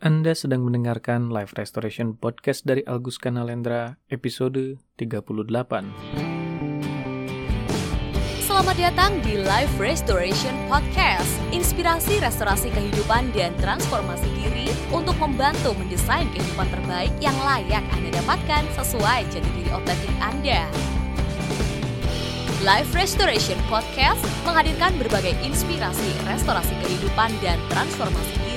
Anda sedang mendengarkan Live Restoration Podcast dari Algus Kanalendra, episode 38. Selamat datang di Live Restoration Podcast, inspirasi restorasi kehidupan dan transformasi diri untuk membantu mendesain kehidupan terbaik yang layak Anda dapatkan sesuai jati diri otentik Anda. Live Restoration Podcast menghadirkan berbagai inspirasi restorasi kehidupan dan transformasi diri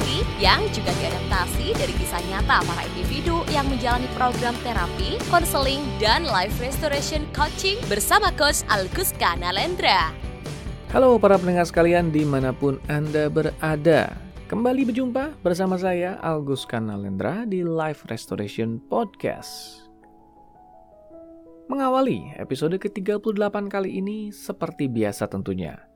yang juga diadaptasi dari kisah nyata para individu yang menjalani program terapi, konseling, dan life restoration coaching bersama Coach Alguska Nalendra. Halo para pendengar sekalian di mana pun Anda berada. Kembali berjumpa bersama saya Algus Kanalendra di Life Restoration Podcast. Mengawali episode ke-38 kali ini seperti biasa tentunya.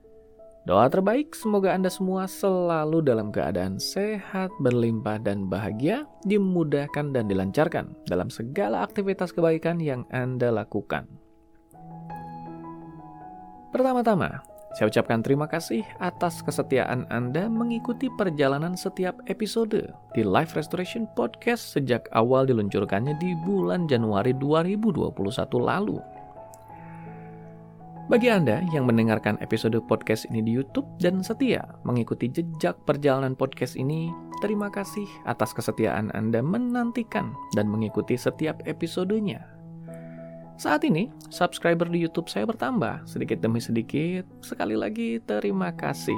Doa terbaik semoga Anda semua selalu dalam keadaan sehat, berlimpah, dan bahagia, dimudahkan dan dilancarkan dalam segala aktivitas kebaikan yang Anda lakukan. Pertama-tama, saya ucapkan terima kasih atas kesetiaan Anda mengikuti perjalanan setiap episode di Life Restoration Podcast sejak awal diluncurkannya di bulan Januari 2021 lalu. Bagi Anda yang mendengarkan episode podcast ini di YouTube dan setia mengikuti jejak perjalanan podcast ini, terima kasih atas kesetiaan Anda menantikan dan mengikuti setiap episodenya. Saat ini, subscriber di YouTube saya bertambah sedikit demi sedikit. Sekali lagi, terima kasih.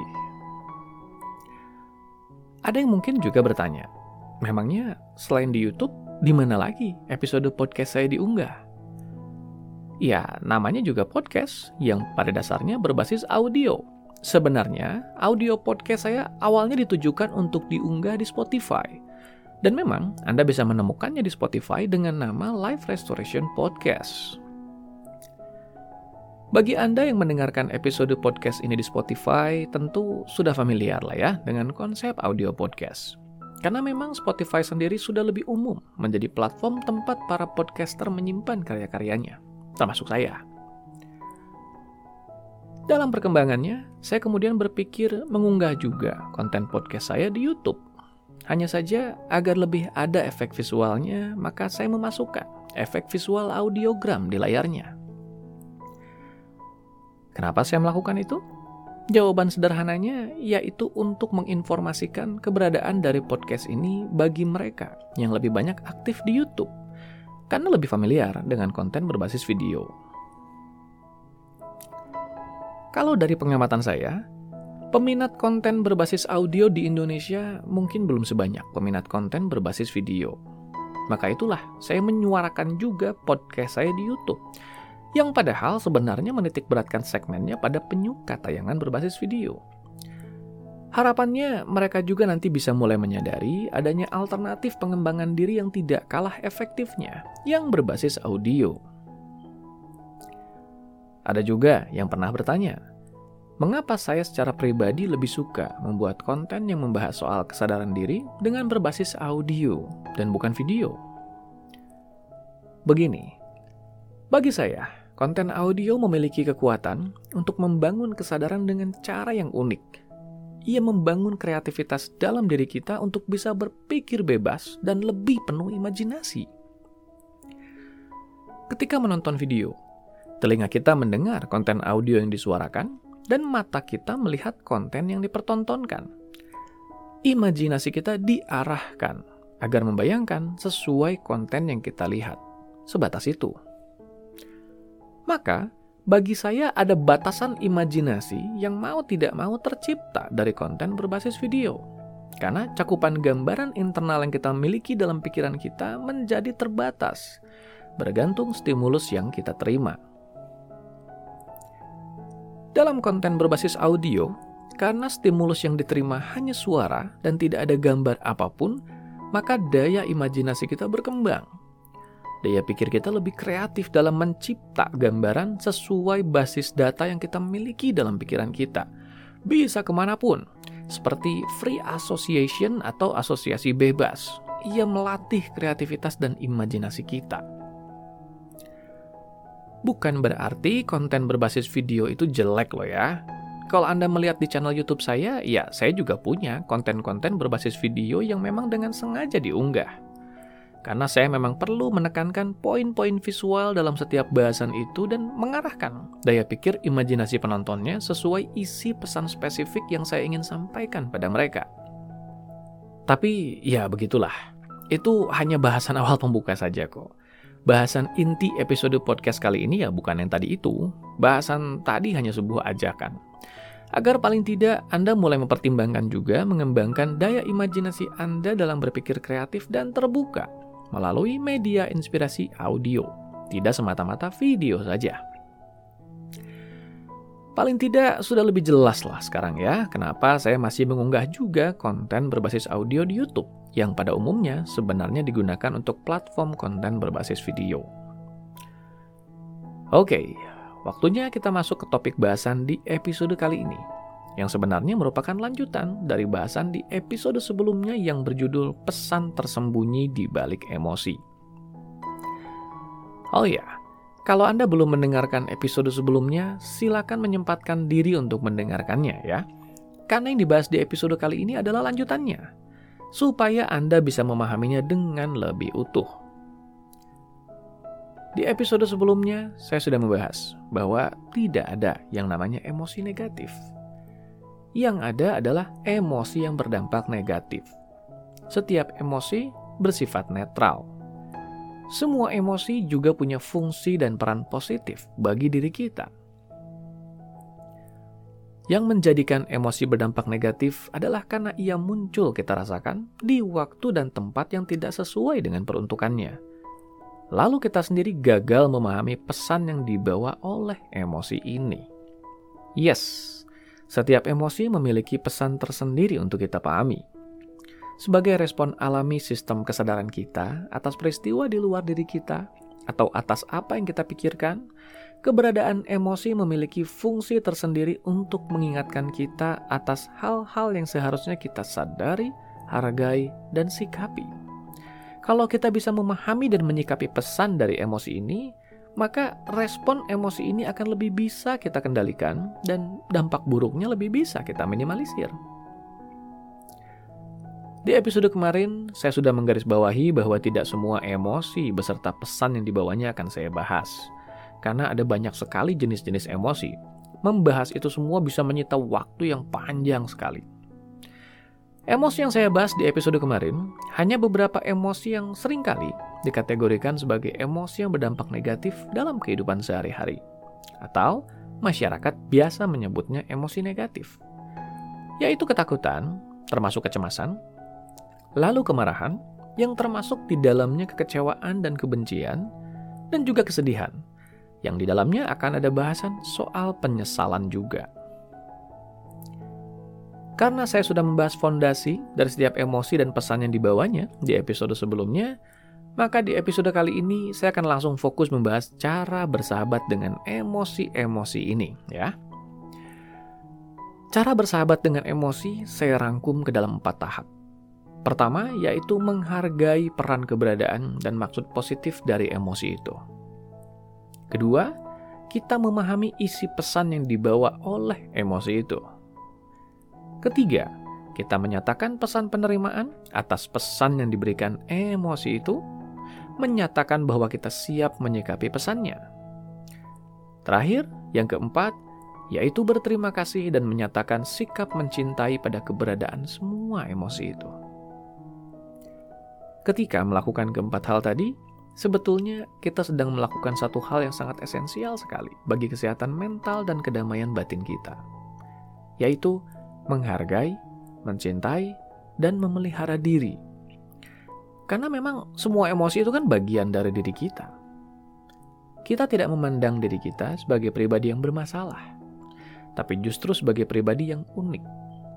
Ada yang mungkin juga bertanya, memangnya selain di YouTube, di mana lagi episode podcast saya diunggah? Ya, namanya juga podcast yang pada dasarnya berbasis audio. Sebenarnya, audio podcast saya awalnya ditujukan untuk diunggah di Spotify. Dan memang Anda bisa menemukannya di Spotify dengan nama Live Restoration Podcast. Bagi Anda yang mendengarkan episode podcast ini di Spotify, tentu sudah familiar lah ya dengan konsep audio podcast. Karena memang Spotify sendiri sudah lebih umum menjadi platform tempat para podcaster menyimpan karya-karyanya termasuk saya. Dalam perkembangannya, saya kemudian berpikir mengunggah juga konten podcast saya di YouTube. Hanya saja agar lebih ada efek visualnya, maka saya memasukkan efek visual audiogram di layarnya. Kenapa saya melakukan itu? Jawaban sederhananya yaitu untuk menginformasikan keberadaan dari podcast ini bagi mereka yang lebih banyak aktif di YouTube karena lebih familiar dengan konten berbasis video. Kalau dari pengamatan saya, peminat konten berbasis audio di Indonesia mungkin belum sebanyak peminat konten berbasis video. Maka itulah saya menyuarakan juga podcast saya di YouTube, yang padahal sebenarnya menitik beratkan segmennya pada penyuka tayangan berbasis video. Harapannya mereka juga nanti bisa mulai menyadari adanya alternatif pengembangan diri yang tidak kalah efektifnya, yang berbasis audio. Ada juga yang pernah bertanya, mengapa saya secara pribadi lebih suka membuat konten yang membahas soal kesadaran diri dengan berbasis audio dan bukan video? Begini, bagi saya, konten audio memiliki kekuatan untuk membangun kesadaran dengan cara yang unik ia membangun kreativitas dalam diri kita untuk bisa berpikir bebas dan lebih penuh imajinasi. Ketika menonton video, telinga kita mendengar konten audio yang disuarakan, dan mata kita melihat konten yang dipertontonkan. Imajinasi kita diarahkan agar membayangkan sesuai konten yang kita lihat. Sebatas itu. Maka, bagi saya ada batasan imajinasi yang mau tidak mau tercipta dari konten berbasis video. Karena cakupan gambaran internal yang kita miliki dalam pikiran kita menjadi terbatas, bergantung stimulus yang kita terima. Dalam konten berbasis audio, karena stimulus yang diterima hanya suara dan tidak ada gambar apa pun, maka daya imajinasi kita berkembang Daya pikir kita lebih kreatif dalam mencipta gambaran sesuai basis data yang kita miliki dalam pikiran kita. Bisa ke mana pun, seperti free association atau asosiasi bebas. Ia melatih kreativitas dan imajinasi kita. Bukan berarti konten berbasis video itu jelek loh ya. kalau Anda melihat di channel YouTube saya, ya saya juga punya konten-konten berbasis video yang memang dengan sengaja diunggah. Karena saya memang perlu menekankan poin-poin visual dalam setiap bahasan itu dan mengarahkan daya pikir imajinasi penontonnya sesuai isi pesan spesifik yang saya ingin sampaikan pada mereka. Tapi ya begitulah, itu hanya bahasan awal pembuka saja kok. Bahasan inti episode podcast kali ini ya bukan yang tadi itu. Bahasan tadi hanya sebuah ajakan. Agar paling tidak Anda mulai mempertimbangkan juga mengembangkan daya imajinasi Anda dalam berpikir kreatif dan terbuka melalui media inspirasi audio, tidak semata-mata video saja. Paling tidak sudah lebih jelas lah sekarang ya, kenapa saya masih mengunggah juga konten berbasis audio di YouTube yang pada umumnya sebenarnya digunakan untuk platform konten berbasis video. Oke, waktunya kita masuk ke topik bahasan di episode kali ini, yang sebenarnya merupakan lanjutan dari bahasan di episode sebelumnya yang berjudul Pesan Tersembunyi di Balik Emosi. Oh ya, kalau Anda belum mendengarkan episode sebelumnya, silakan menyempatkan diri untuk mendengarkannya ya. Karena yang dibahas di episode kali ini adalah lanjutannya supaya Anda bisa memahaminya dengan lebih utuh. Di episode sebelumnya, saya sudah membahas bahwa tidak ada yang namanya emosi negatif. Yang ada adalah emosi yang berdampak negatif. Setiap emosi bersifat netral. Semua emosi juga punya fungsi dan peran positif bagi diri kita. Yang menjadikan emosi berdampak negatif adalah karena ia muncul kita rasakan di waktu dan tempat yang tidak sesuai dengan peruntukannya. Lalu kita sendiri gagal memahami pesan yang dibawa oleh emosi ini. Yes, setiap emosi memiliki pesan tersendiri untuk kita pahami. Sebagai respon alami sistem kesadaran kita atas peristiwa di luar diri kita, atau atas apa yang kita pikirkan, keberadaan emosi memiliki fungsi tersendiri untuk mengingatkan kita atas hal-hal yang seharusnya kita sadari, hargai, dan sikapi. Kalau kita bisa memahami dan menyikapi pesan dari emosi ini, maka respon emosi ini akan lebih bisa kita kendalikan dan dampak buruknya lebih bisa kita minimalisir. Di episode kemarin, saya sudah menggarisbawahi bahwa tidak semua emosi beserta pesan yang dibawanya akan saya bahas karena ada banyak sekali jenis-jenis emosi. Membahas itu semua bisa menyita waktu yang panjang sekali. Emosi yang saya bahas di episode kemarin hanya beberapa emosi yang sering kali dikategorikan sebagai emosi yang berdampak negatif dalam kehidupan sehari-hari. Atau masyarakat biasa menyebutnya emosi negatif. Yaitu ketakutan, termasuk kecemasan, lalu kemarahan, yang termasuk di dalamnya kekecewaan dan kebencian, dan juga kesedihan, yang di dalamnya akan ada bahasan soal penyesalan juga. Karena saya sudah membahas fondasi dari setiap emosi dan pesan yang dibawanya di episode sebelumnya, maka di episode kali ini saya akan langsung fokus membahas cara bersahabat dengan emosi-emosi ini, ya. Cara bersahabat dengan emosi saya rangkum ke dalam empat tahap. Pertama, yaitu menghargai peran keberadaan dan maksud positif dari emosi itu. Kedua, kita memahami isi pesan yang dibawa oleh emosi itu. Ketiga, kita menyatakan pesan penerimaan atas pesan yang diberikan emosi itu, menyatakan bahwa kita siap menyikapi pesannya. Terakhir, yang keempat, yaitu berterima kasih dan menyatakan sikap mencintai pada keberadaan semua emosi itu. Ketika melakukan keempat hal tadi, Sebetulnya kita sedang melakukan satu hal yang sangat esensial sekali bagi kesehatan mental dan kedamaian batin kita, yaitu menghargai, mencintai, dan memelihara diri. Karena memang semua emosi itu kan bagian dari diri kita. Kita tidak memandang diri kita sebagai pribadi yang bermasalah, tapi justru sebagai pribadi yang unik,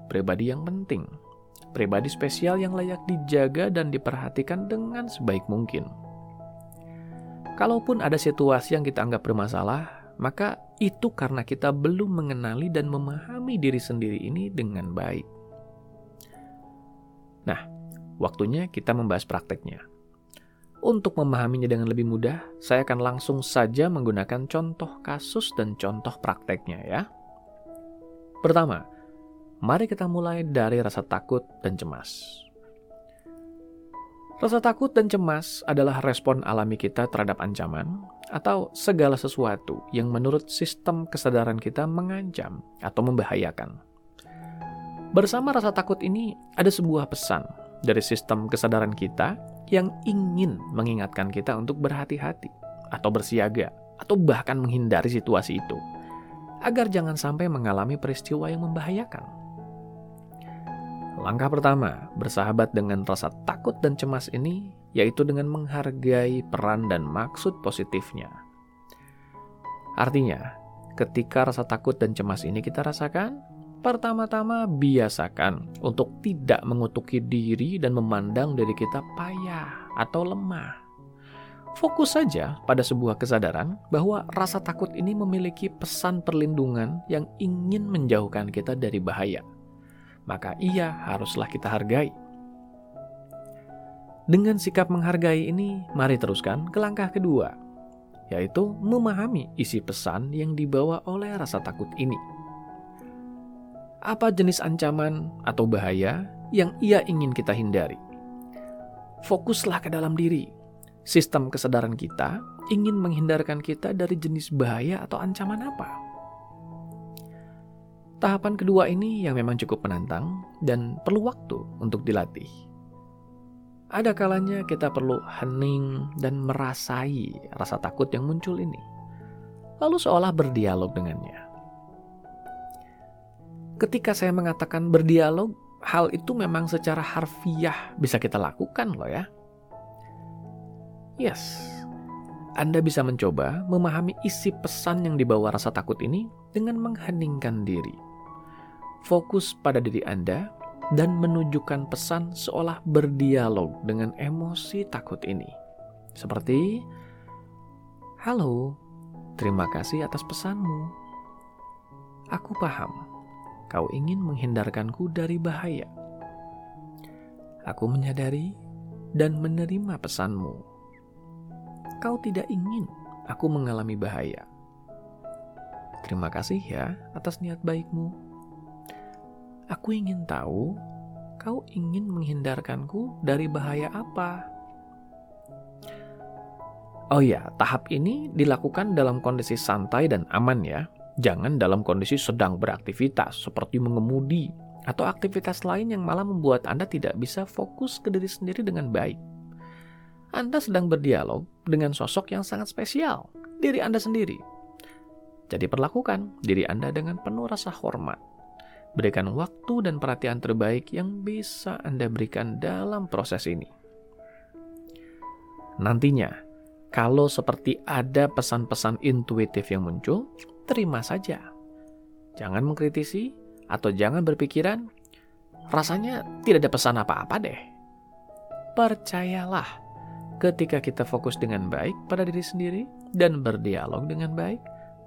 pribadi yang penting, pribadi spesial yang layak dijaga dan diperhatikan dengan sebaik mungkin. Kalaupun ada situasi yang kita anggap bermasalah, maka itu karena kita belum mengenali dan memahami diri sendiri ini dengan baik. Nah, waktunya kita membahas prakteknya. Untuk memahaminya dengan lebih mudah, saya akan langsung saja menggunakan contoh kasus dan contoh prakteknya ya. Pertama, mari kita mulai dari rasa takut dan cemas. Rasa takut dan cemas adalah respon alami kita terhadap ancaman atau segala sesuatu yang menurut sistem kesadaran kita mengancam atau membahayakan. Bersama rasa takut ini ada sebuah pesan dari sistem kesadaran kita yang ingin mengingatkan kita untuk berhati-hati atau bersiaga atau bahkan menghindari situasi itu agar jangan sampai mengalami peristiwa yang membahayakan. Langkah pertama, bersahabat dengan rasa takut dan cemas ini, yaitu dengan menghargai peran dan maksud positifnya. Artinya, ketika rasa takut dan cemas ini kita rasakan, pertama-tama biasakan untuk tidak mengutuki diri dan memandang diri kita payah atau lemah. Fokus saja pada sebuah kesadaran bahwa rasa takut ini memiliki pesan perlindungan yang ingin menjauhkan kita dari bahaya maka ia haruslah kita hargai. Dengan sikap menghargai ini, mari teruskan ke langkah kedua, yaitu memahami isi pesan yang dibawa oleh rasa takut ini. Apa jenis ancaman atau bahaya yang ia ingin kita hindari? Fokuslah ke dalam diri. Sistem kesadaran kita ingin menghindarkan kita dari jenis bahaya atau ancaman apa? Tahapan kedua ini yang memang cukup menantang dan perlu waktu untuk dilatih. Ada kalanya kita perlu hening dan merasai rasa takut yang muncul ini, lalu seolah berdialog dengannya. Ketika saya mengatakan berdialog, hal itu memang secara harfiah bisa kita lakukan loh ya. Yes, Anda bisa mencoba memahami isi pesan yang dibawa rasa takut ini dengan mengheningkan diri fokus pada diri Anda dan menunjukkan pesan seolah berdialog dengan emosi takut ini. Seperti, Halo, terima kasih atas pesanmu. Aku paham, kau ingin menghindarkanku dari bahaya. Aku menyadari dan menerima pesanmu. Kau tidak ingin aku mengalami bahaya. Terima kasih ya atas niat baikmu. Aku ingin tahu kau ingin menghindarkanku dari bahaya apa. Oh ya, tahap ini dilakukan dalam kondisi santai dan aman ya. Jangan dalam kondisi sedang beraktivitas seperti mengemudi atau aktivitas lain yang malah membuat Anda tidak bisa fokus ke diri sendiri dengan baik. Anda sedang berdialog dengan sosok yang sangat spesial, diri Anda sendiri. Jadi perlakukan diri Anda dengan penuh rasa hormat Berikan waktu dan perhatian terbaik yang bisa Anda berikan dalam proses ini. Nantinya, kalau seperti ada pesan-pesan intuitif yang muncul, terima saja. Jangan mengkritisi atau jangan berpikiran, rasanya tidak ada pesan apa-apa deh. Percayalah, ketika kita fokus dengan baik pada diri sendiri dan berdialog dengan baik,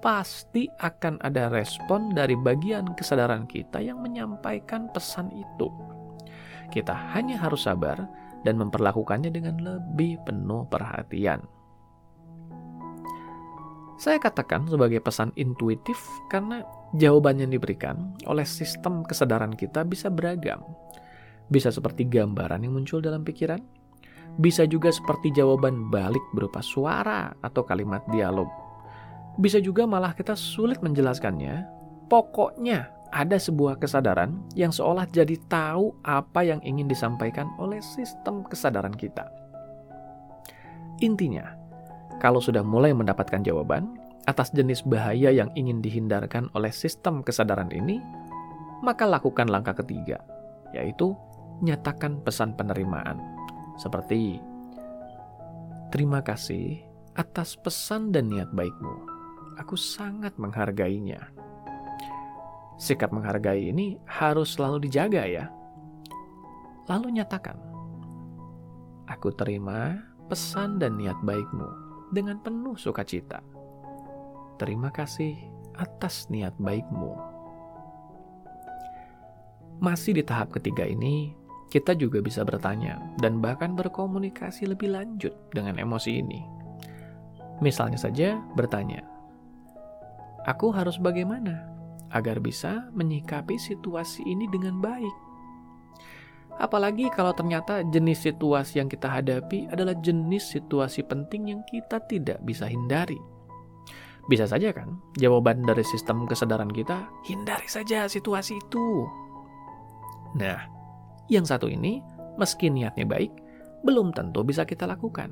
pasti akan ada respon dari bagian kesadaran kita yang menyampaikan pesan itu. Kita hanya harus sabar dan memperlakukannya dengan lebih penuh perhatian. Saya katakan sebagai pesan intuitif karena jawaban yang diberikan oleh sistem kesadaran kita bisa beragam. Bisa seperti gambaran yang muncul dalam pikiran, bisa juga seperti jawaban balik berupa suara atau kalimat dialog bisa juga malah kita sulit menjelaskannya. Pokoknya ada sebuah kesadaran yang seolah jadi tahu apa yang ingin disampaikan oleh sistem kesadaran kita. Intinya, kalau sudah mulai mendapatkan jawaban atas jenis bahaya yang ingin dihindarkan oleh sistem kesadaran ini, maka lakukan langkah ketiga, yaitu nyatakan pesan penerimaan. Seperti, terima kasih atas pesan dan niat baikmu aku sangat menghargainya. Sikap menghargai ini harus selalu dijaga ya. Lalu nyatakan, aku terima pesan dan niat baikmu dengan penuh sukacita. Terima kasih atas niat baikmu. Masih di tahap ketiga ini, kita juga bisa bertanya dan bahkan berkomunikasi lebih lanjut dengan emosi ini. Misalnya saja bertanya, Aku harus bagaimana agar bisa menyikapi situasi ini dengan baik. Apalagi kalau ternyata jenis situasi yang kita hadapi adalah jenis situasi penting yang kita tidak bisa hindari. Bisa saja kan, jawaban dari sistem kesadaran kita, hindari saja situasi itu. Nah, yang satu ini, meski niatnya baik, belum tentu bisa kita lakukan.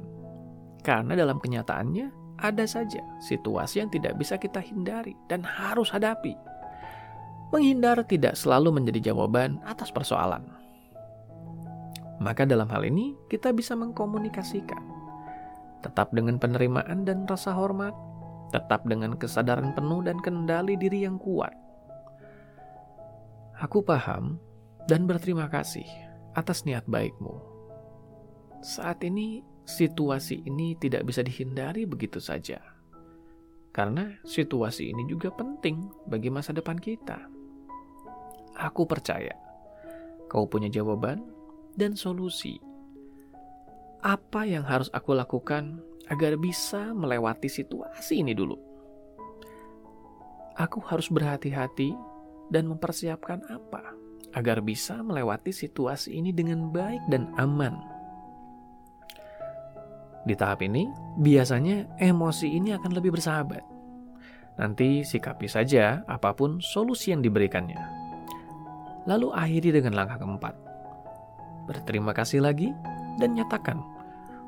Karena dalam kenyataannya, ada saja situasi yang tidak bisa kita hindari dan harus hadapi. Menghindar tidak selalu menjadi jawaban atas persoalan maka dalam hal ini kita bisa mengkomunikasikan. Tetap dengan penerimaan dan rasa hormat, tetap dengan kesadaran penuh dan kendali diri yang kuat. Aku paham dan berterima kasih atas niat baikmu. Saat ini, situasi ini tidak bisa dihindari begitu saja. Karena situasi ini juga penting bagi masa depan kita. Aku percaya kau punya jawaban dan solusi. Apa yang harus aku lakukan agar bisa melewati situasi ini dulu? Aku harus berhati-hati dan mempersiapkan apa agar bisa melewati situasi ini dengan baik dan aman. Di tahap ini, biasanya emosi ini akan lebih bersahabat. Nanti sikapi saja apa pun solusi yang diberikannya. Lalu akhiri dengan langkah keempat berterima kasih lagi, dan nyatakan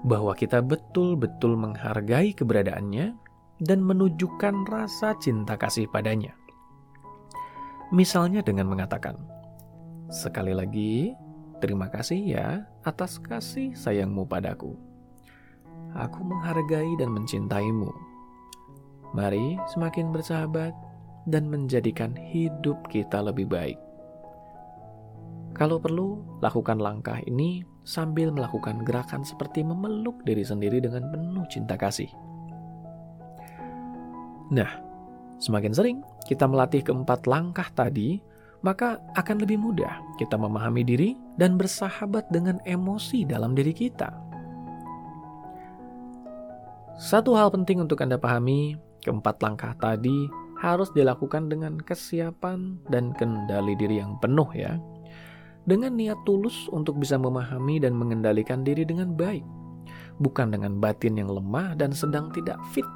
bahwa kita betul-betul menghargai keberadaannya dan menunjukkan rasa cinta kasih padanya. Misalnya dengan mengatakan, "Sekali lagi, terima kasih ya atas kasih sayangmu padaku. Aku menghargai dan mencintaimu. Mari semakin bersahabat dan menjadikan hidup kita lebih baik." Kalau perlu, lakukan langkah ini sambil melakukan gerakan seperti memeluk diri sendiri dengan penuh cinta kasih. Nah, semakin sering kita melatih keempat langkah tadi, maka akan lebih mudah kita memahami diri dan bersahabat dengan emosi dalam diri kita. Satu hal penting untuk Anda pahami, keempat langkah tadi harus dilakukan dengan kesiapan dan kendali diri yang penuh ya dengan niat tulus untuk bisa memahami dan mengendalikan diri dengan baik, bukan dengan batin yang lemah dan sedang tidak fit.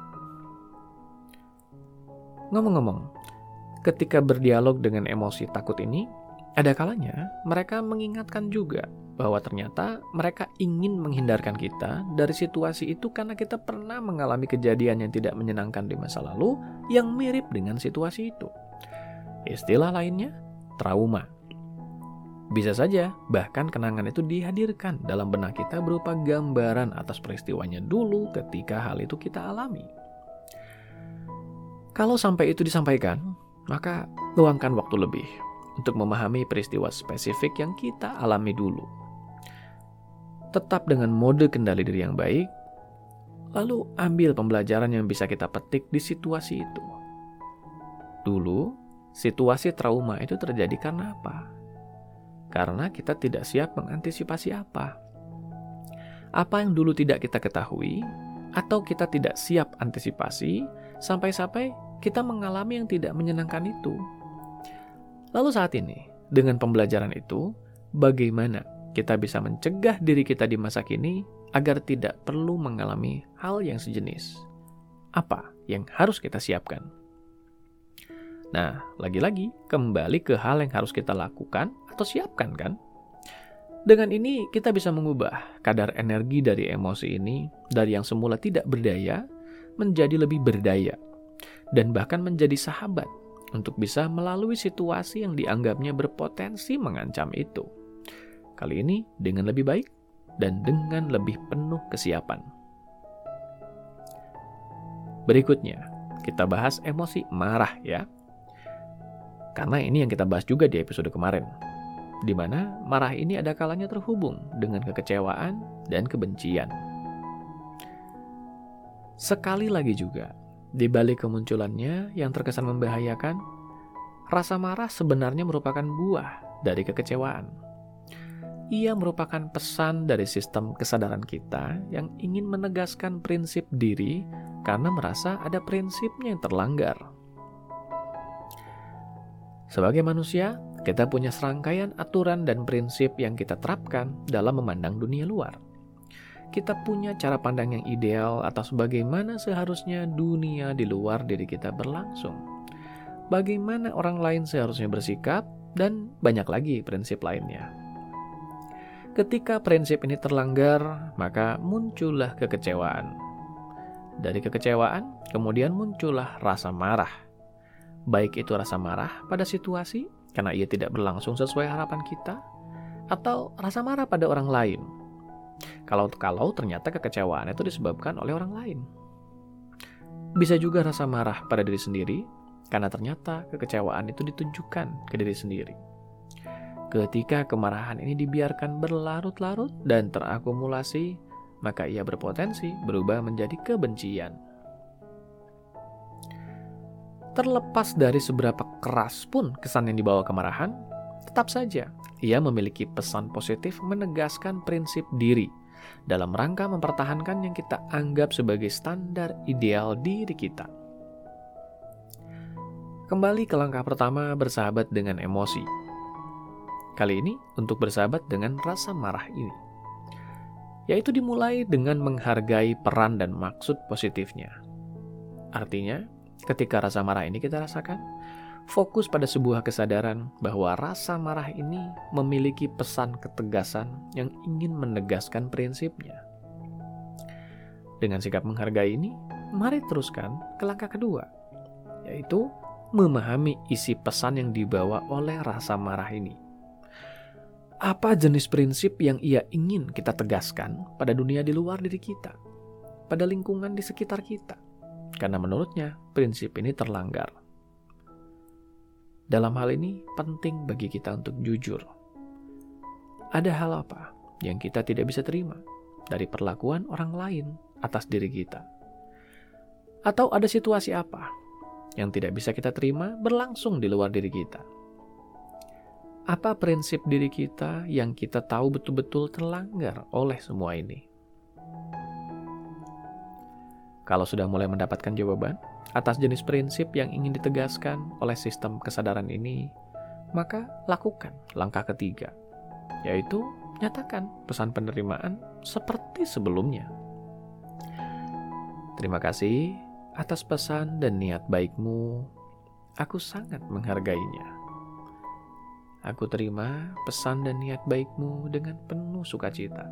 Ngomong-ngomong, ketika berdialog dengan emosi takut ini, ada kalanya mereka mengingatkan juga bahwa ternyata mereka ingin menghindarkan kita dari situasi itu karena kita pernah mengalami kejadian yang tidak menyenangkan di masa lalu yang mirip dengan situasi itu. Istilah lainnya, trauma. Bisa saja, bahkan kenangan itu dihadirkan dalam benak kita berupa gambaran atas peristiwanya dulu ketika hal itu kita alami. Kalau sampai itu disampaikan, maka luangkan waktu lebih untuk memahami peristiwa spesifik yang kita alami dulu. Tetap dengan mode kendali diri yang baik, lalu ambil pembelajaran yang bisa kita petik di situasi itu. Dulu, situasi trauma itu terjadi karena apa? karena kita tidak siap mengantisipasi apa. Apa yang dulu tidak kita ketahui, atau kita tidak siap antisipasi, sampai-sampai kita mengalami yang tidak menyenangkan itu. Lalu saat ini, dengan pembelajaran itu, bagaimana kita bisa mencegah diri kita di masa kini agar tidak perlu mengalami hal yang sejenis? Apa yang harus kita siapkan? Nah, lagi-lagi kembali ke hal yang harus kita lakukan atau siapkan kan? Dengan ini kita bisa mengubah kadar energi dari emosi ini dari yang semula tidak berdaya menjadi lebih berdaya dan bahkan menjadi sahabat untuk bisa melalui situasi yang dianggapnya berpotensi mengancam itu. Kali ini dengan lebih baik dan dengan lebih penuh kesiapan. Berikutnya, kita bahas emosi marah ya. Karena ini yang kita bahas juga di episode kemarin di mana marah ini ada kalanya terhubung dengan kekecewaan dan kebencian. Sekali lagi juga, di balik kemunculannya yang terkesan membahayakan, rasa marah sebenarnya merupakan buah dari kekecewaan. Ia merupakan pesan dari sistem kesadaran kita yang ingin menegaskan prinsip diri karena merasa ada prinsipnya yang terlanggar. Sebagai manusia, kita punya serangkaian aturan dan prinsip yang kita terapkan dalam memandang dunia luar. Kita punya cara pandang yang ideal atas bagaimana seharusnya dunia di luar diri kita berlangsung. Bagaimana orang lain seharusnya bersikap, dan banyak lagi prinsip lainnya. Ketika prinsip ini terlanggar, maka muncullah kekecewaan. Dari kekecewaan, kemudian muncullah rasa marah baik itu rasa marah pada situasi karena ia tidak berlangsung sesuai harapan kita, atau rasa marah pada orang lain. Kalau kalau ternyata kekecewaan itu disebabkan oleh orang lain. Bisa juga rasa marah pada diri sendiri karena ternyata kekecewaan itu ditunjukkan ke diri sendiri. Ketika kemarahan ini dibiarkan berlarut-larut dan terakumulasi, maka ia berpotensi berubah menjadi kebencian. Terlepas dari seberapa keras pun kesan yang dibawa kemarahan, tetap saja ia memiliki pesan positif menegaskan prinsip diri dalam rangka mempertahankan yang kita anggap sebagai standar ideal diri kita. Kembali ke langkah pertama bersahabat dengan emosi. Kali ini untuk bersahabat dengan rasa marah ini. Yaitu dimulai dengan menghargai peran dan maksud positifnya. Artinya, Ketika rasa marah ini kita rasakan, fokus pada sebuah kesadaran bahwa rasa marah ini memiliki pesan ketegasan yang ingin menegaskan prinsipnya. Dengan sikap menghargai ini, mari teruskan ke langkah kedua, yaitu memahami isi pesan yang dibawa oleh rasa marah ini. Apa jenis prinsip yang ia ingin kita tegaskan pada dunia di luar diri kita, pada lingkungan di sekitar kita? karena menurutnya prinsip ini terlanggar. Dalam hal ini, penting bagi kita untuk jujur. Ada hal apa yang kita tidak bisa terima dari perlakuan orang lain atas diri kita? Atau ada situasi apa yang tidak bisa kita terima berlangsung di luar diri kita? Apa prinsip diri kita yang kita tahu betul-betul terlanggar oleh semua ini? Kalau sudah mulai mendapatkan jawaban atas jenis prinsip yang ingin ditegaskan oleh sistem kesadaran ini, maka lakukan langkah ketiga, yaitu nyatakan pesan penerimaan seperti sebelumnya. Terima kasih atas pesan dan niat baikmu. Aku sangat menghargainya. Aku terima pesan dan niat baikmu dengan penuh sukacita.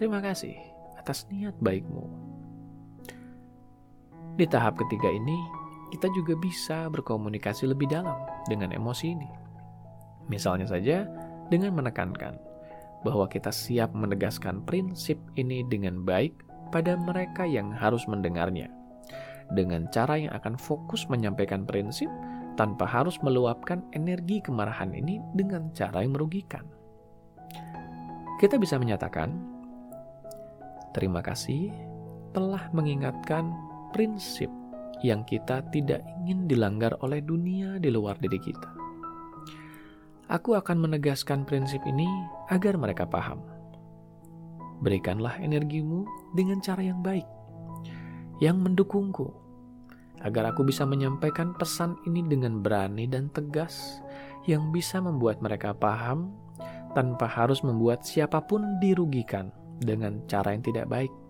Terima kasih atas niat baikmu. Di tahap ketiga ini, kita juga bisa berkomunikasi lebih dalam dengan emosi ini. Misalnya saja dengan menekankan bahwa kita siap menegaskan prinsip ini dengan baik pada mereka yang harus mendengarnya. Dengan cara yang akan fokus menyampaikan prinsip tanpa harus meluapkan energi kemarahan ini dengan cara yang merugikan. Kita bisa menyatakan, "Terima kasih telah mengingatkan prinsip yang kita tidak ingin dilanggar oleh dunia di luar diri kita. Aku akan menegaskan prinsip ini agar mereka paham. Berikanlah energimu dengan cara yang baik, yang mendukungku, agar aku bisa menyampaikan pesan ini dengan berani dan tegas, yang bisa membuat mereka paham tanpa harus membuat siapa pun dirugikan dengan cara yang tidak baik.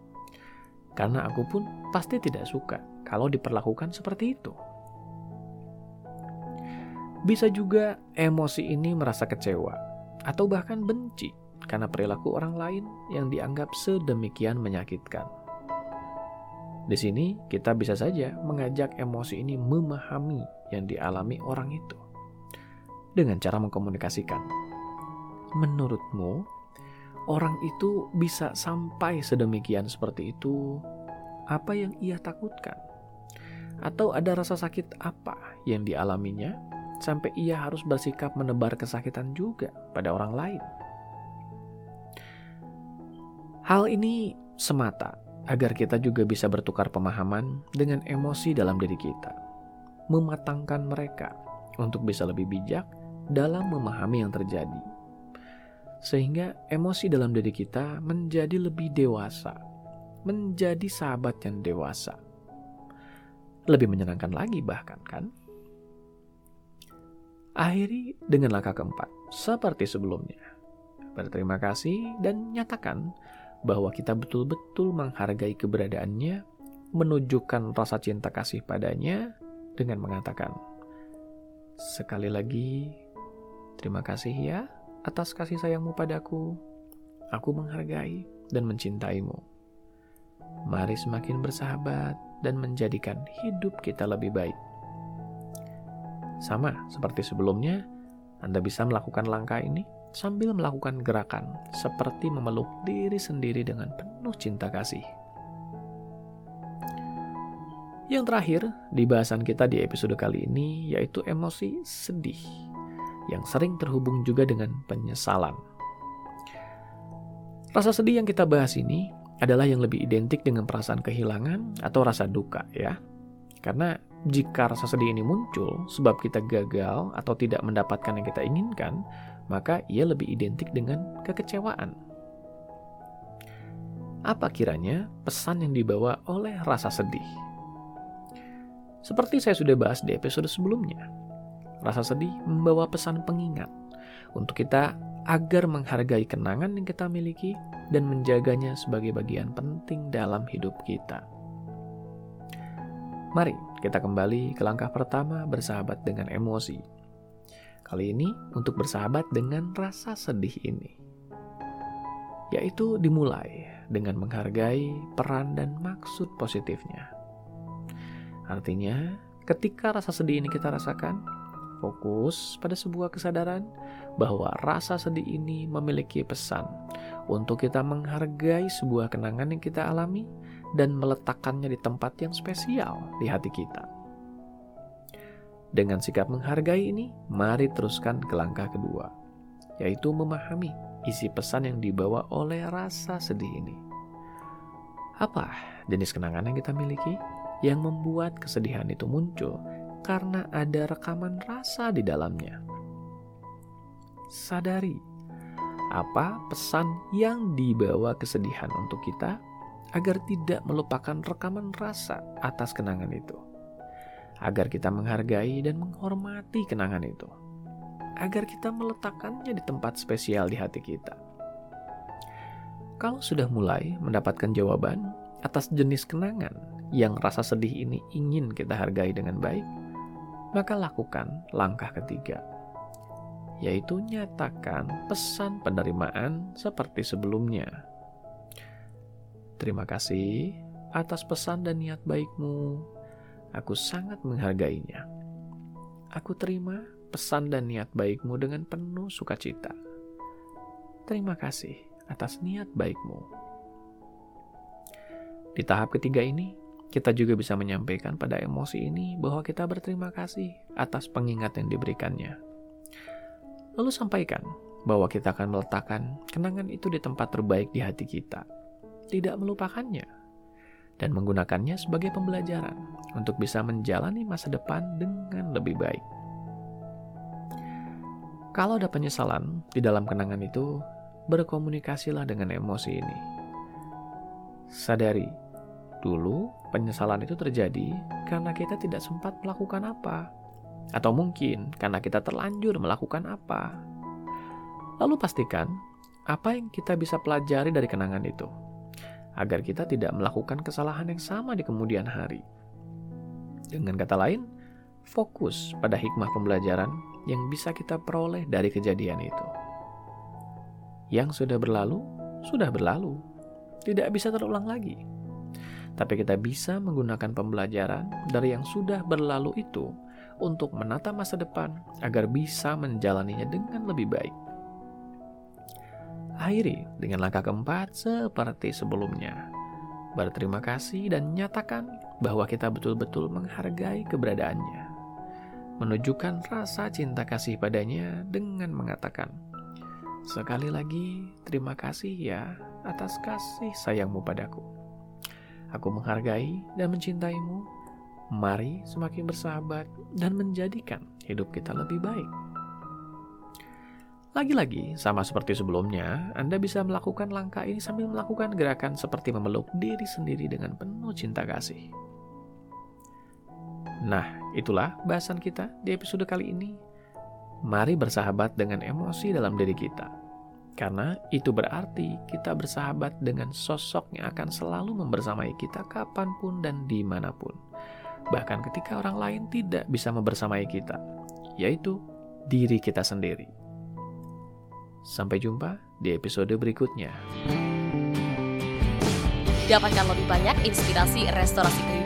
Karena aku pun pasti tidak suka kalau diperlakukan seperti itu. Bisa juga emosi ini merasa kecewa atau bahkan benci karena perilaku orang lain yang dianggap sedemikian menyakitkan. Di sini kita bisa saja mengajak emosi ini memahami yang dialami orang itu dengan cara mengkomunikasikan. Menurutmu, orang itu bisa sampai sedemikian seperti itu, apa yang ia takutkan? Atau ada rasa sakit apa yang dialaminya sampai ia harus bersikap menebar kesakitan juga pada orang lain? Hal ini semata agar kita juga bisa bertukar pemahaman dengan emosi dalam diri kita, mematangkan mereka untuk bisa lebih bijak dalam memahami yang terjadi sehingga emosi dalam diri kita menjadi lebih dewasa, menjadi sahabat yang dewasa. Lebih menyenangkan lagi bahkan kan? Akhiri dengan langkah keempat, seperti sebelumnya. Berterima kasih dan nyatakan bahwa kita betul-betul menghargai keberadaannya, menunjukkan rasa cinta kasih padanya dengan mengatakan, Sekali lagi, terima kasih ya atas kasih sayangmu padaku. Aku menghargai dan mencintaimu. Mari semakin bersahabat dan menjadikan hidup kita lebih baik. Sama seperti sebelumnya, Anda bisa melakukan langkah ini sambil melakukan gerakan seperti memeluk diri sendiri dengan penuh cinta kasih. Yang terakhir di bahasan kita di episode kali ini yaitu emosi sedih yang sering terhubung juga dengan penyesalan. Rasa sedih yang kita bahas ini adalah yang lebih identik dengan perasaan kehilangan atau rasa duka ya. Karena jika rasa sedih ini muncul sebab kita gagal atau tidak mendapatkan yang kita inginkan, maka ia lebih identik dengan kekecewaan. Apa kiranya pesan yang dibawa oleh rasa sedih? Seperti saya sudah bahas di episode sebelumnya, rasa sedih membawa pesan pengingat untuk kita agar menghargai kenangan yang kita miliki dan menjaganya sebagai bagian penting dalam hidup kita. Mari kita kembali ke langkah pertama bersahabat dengan emosi. Kali ini untuk bersahabat dengan rasa sedih ini. Yaitu dimulai dengan menghargai peran dan maksud positifnya. Artinya, ketika rasa sedih ini kita rasakan, fokus pada sebuah kesadaran bahwa rasa sedih ini memiliki pesan untuk kita menghargai sebuah kenangan yang kita alami dan meletakkannya di tempat yang spesial di hati kita. Dengan sikap menghargai ini, mari teruskan ke langkah kedua, yaitu memahami isi pesan yang dibawa oleh rasa sedih ini. Apa jenis kenangan yang kita miliki? yang membuat kesedihan itu muncul karena ada rekaman rasa di dalamnya. Sadari apa pesan yang dibawa kesedihan untuk kita agar tidak melupakan rekaman rasa atas kenangan itu. Agar kita menghargai dan menghormati kenangan itu. Agar kita meletakkannya di tempat spesial di hati kita. Kalau sudah mulai mendapatkan jawaban atas jenis kenangan yang rasa sedih ini ingin kita hargai dengan baik, maka lakukan langkah ketiga, yaitu nyatakan pesan penerimaan seperti sebelumnya. Terima kasih atas pesan dan niat baikmu. Aku sangat menghargainya. Aku terima pesan dan niat baikmu dengan penuh sukacita. Terima kasih atas niat baikmu. Di tahap ketiga ini, kita juga bisa menyampaikan pada emosi ini bahwa kita berterima kasih atas pengingat yang diberikannya. Lalu sampaikan bahwa kita akan meletakkan kenangan itu di tempat terbaik di hati kita, tidak melupakannya, dan menggunakannya sebagai pembelajaran untuk bisa menjalani masa depan dengan lebih baik. Kalau ada penyesalan di dalam kenangan itu, berkomunikasilah dengan emosi ini. Sadari Dulu, penyesalan itu terjadi karena kita tidak sempat melakukan apa, atau mungkin karena kita terlanjur melakukan apa. Lalu pastikan apa yang kita bisa pelajari dari kenangan itu, agar kita tidak melakukan kesalahan yang sama di kemudian hari. Dengan kata lain, fokus pada hikmah pembelajaran yang bisa kita peroleh dari kejadian itu. Yang sudah berlalu, sudah berlalu, tidak bisa terulang lagi tapi kita bisa menggunakan pembelajaran dari yang sudah berlalu itu untuk menata masa depan agar bisa menjalaninya dengan lebih baik. Akhiri dengan langkah keempat seperti sebelumnya. Berterima kasih dan nyatakan bahwa kita betul-betul menghargai keberadaannya. Menunjukkan rasa cinta kasih padanya dengan mengatakan, Sekali lagi, terima kasih ya atas kasih sayangmu padaku. Aku menghargai dan mencintaimu. Mari semakin bersahabat dan menjadikan hidup kita lebih baik. Lagi-lagi, sama seperti sebelumnya, Anda bisa melakukan langkah ini sambil melakukan gerakan seperti memeluk diri sendiri dengan penuh cinta kasih. Nah, itulah bahasan kita di episode kali ini. Mari bersahabat dengan emosi dalam diri kita. Karena itu berarti kita bersahabat dengan sosok yang akan selalu membersamai kita kapan pun dan di mana pun. Bahkan ketika orang lain tidak bisa membersamai kita, yaitu diri kita sendiri. Sampai jumpa di episode berikutnya. Dapatkan lebih banyak inspirasi restorasi kehidupan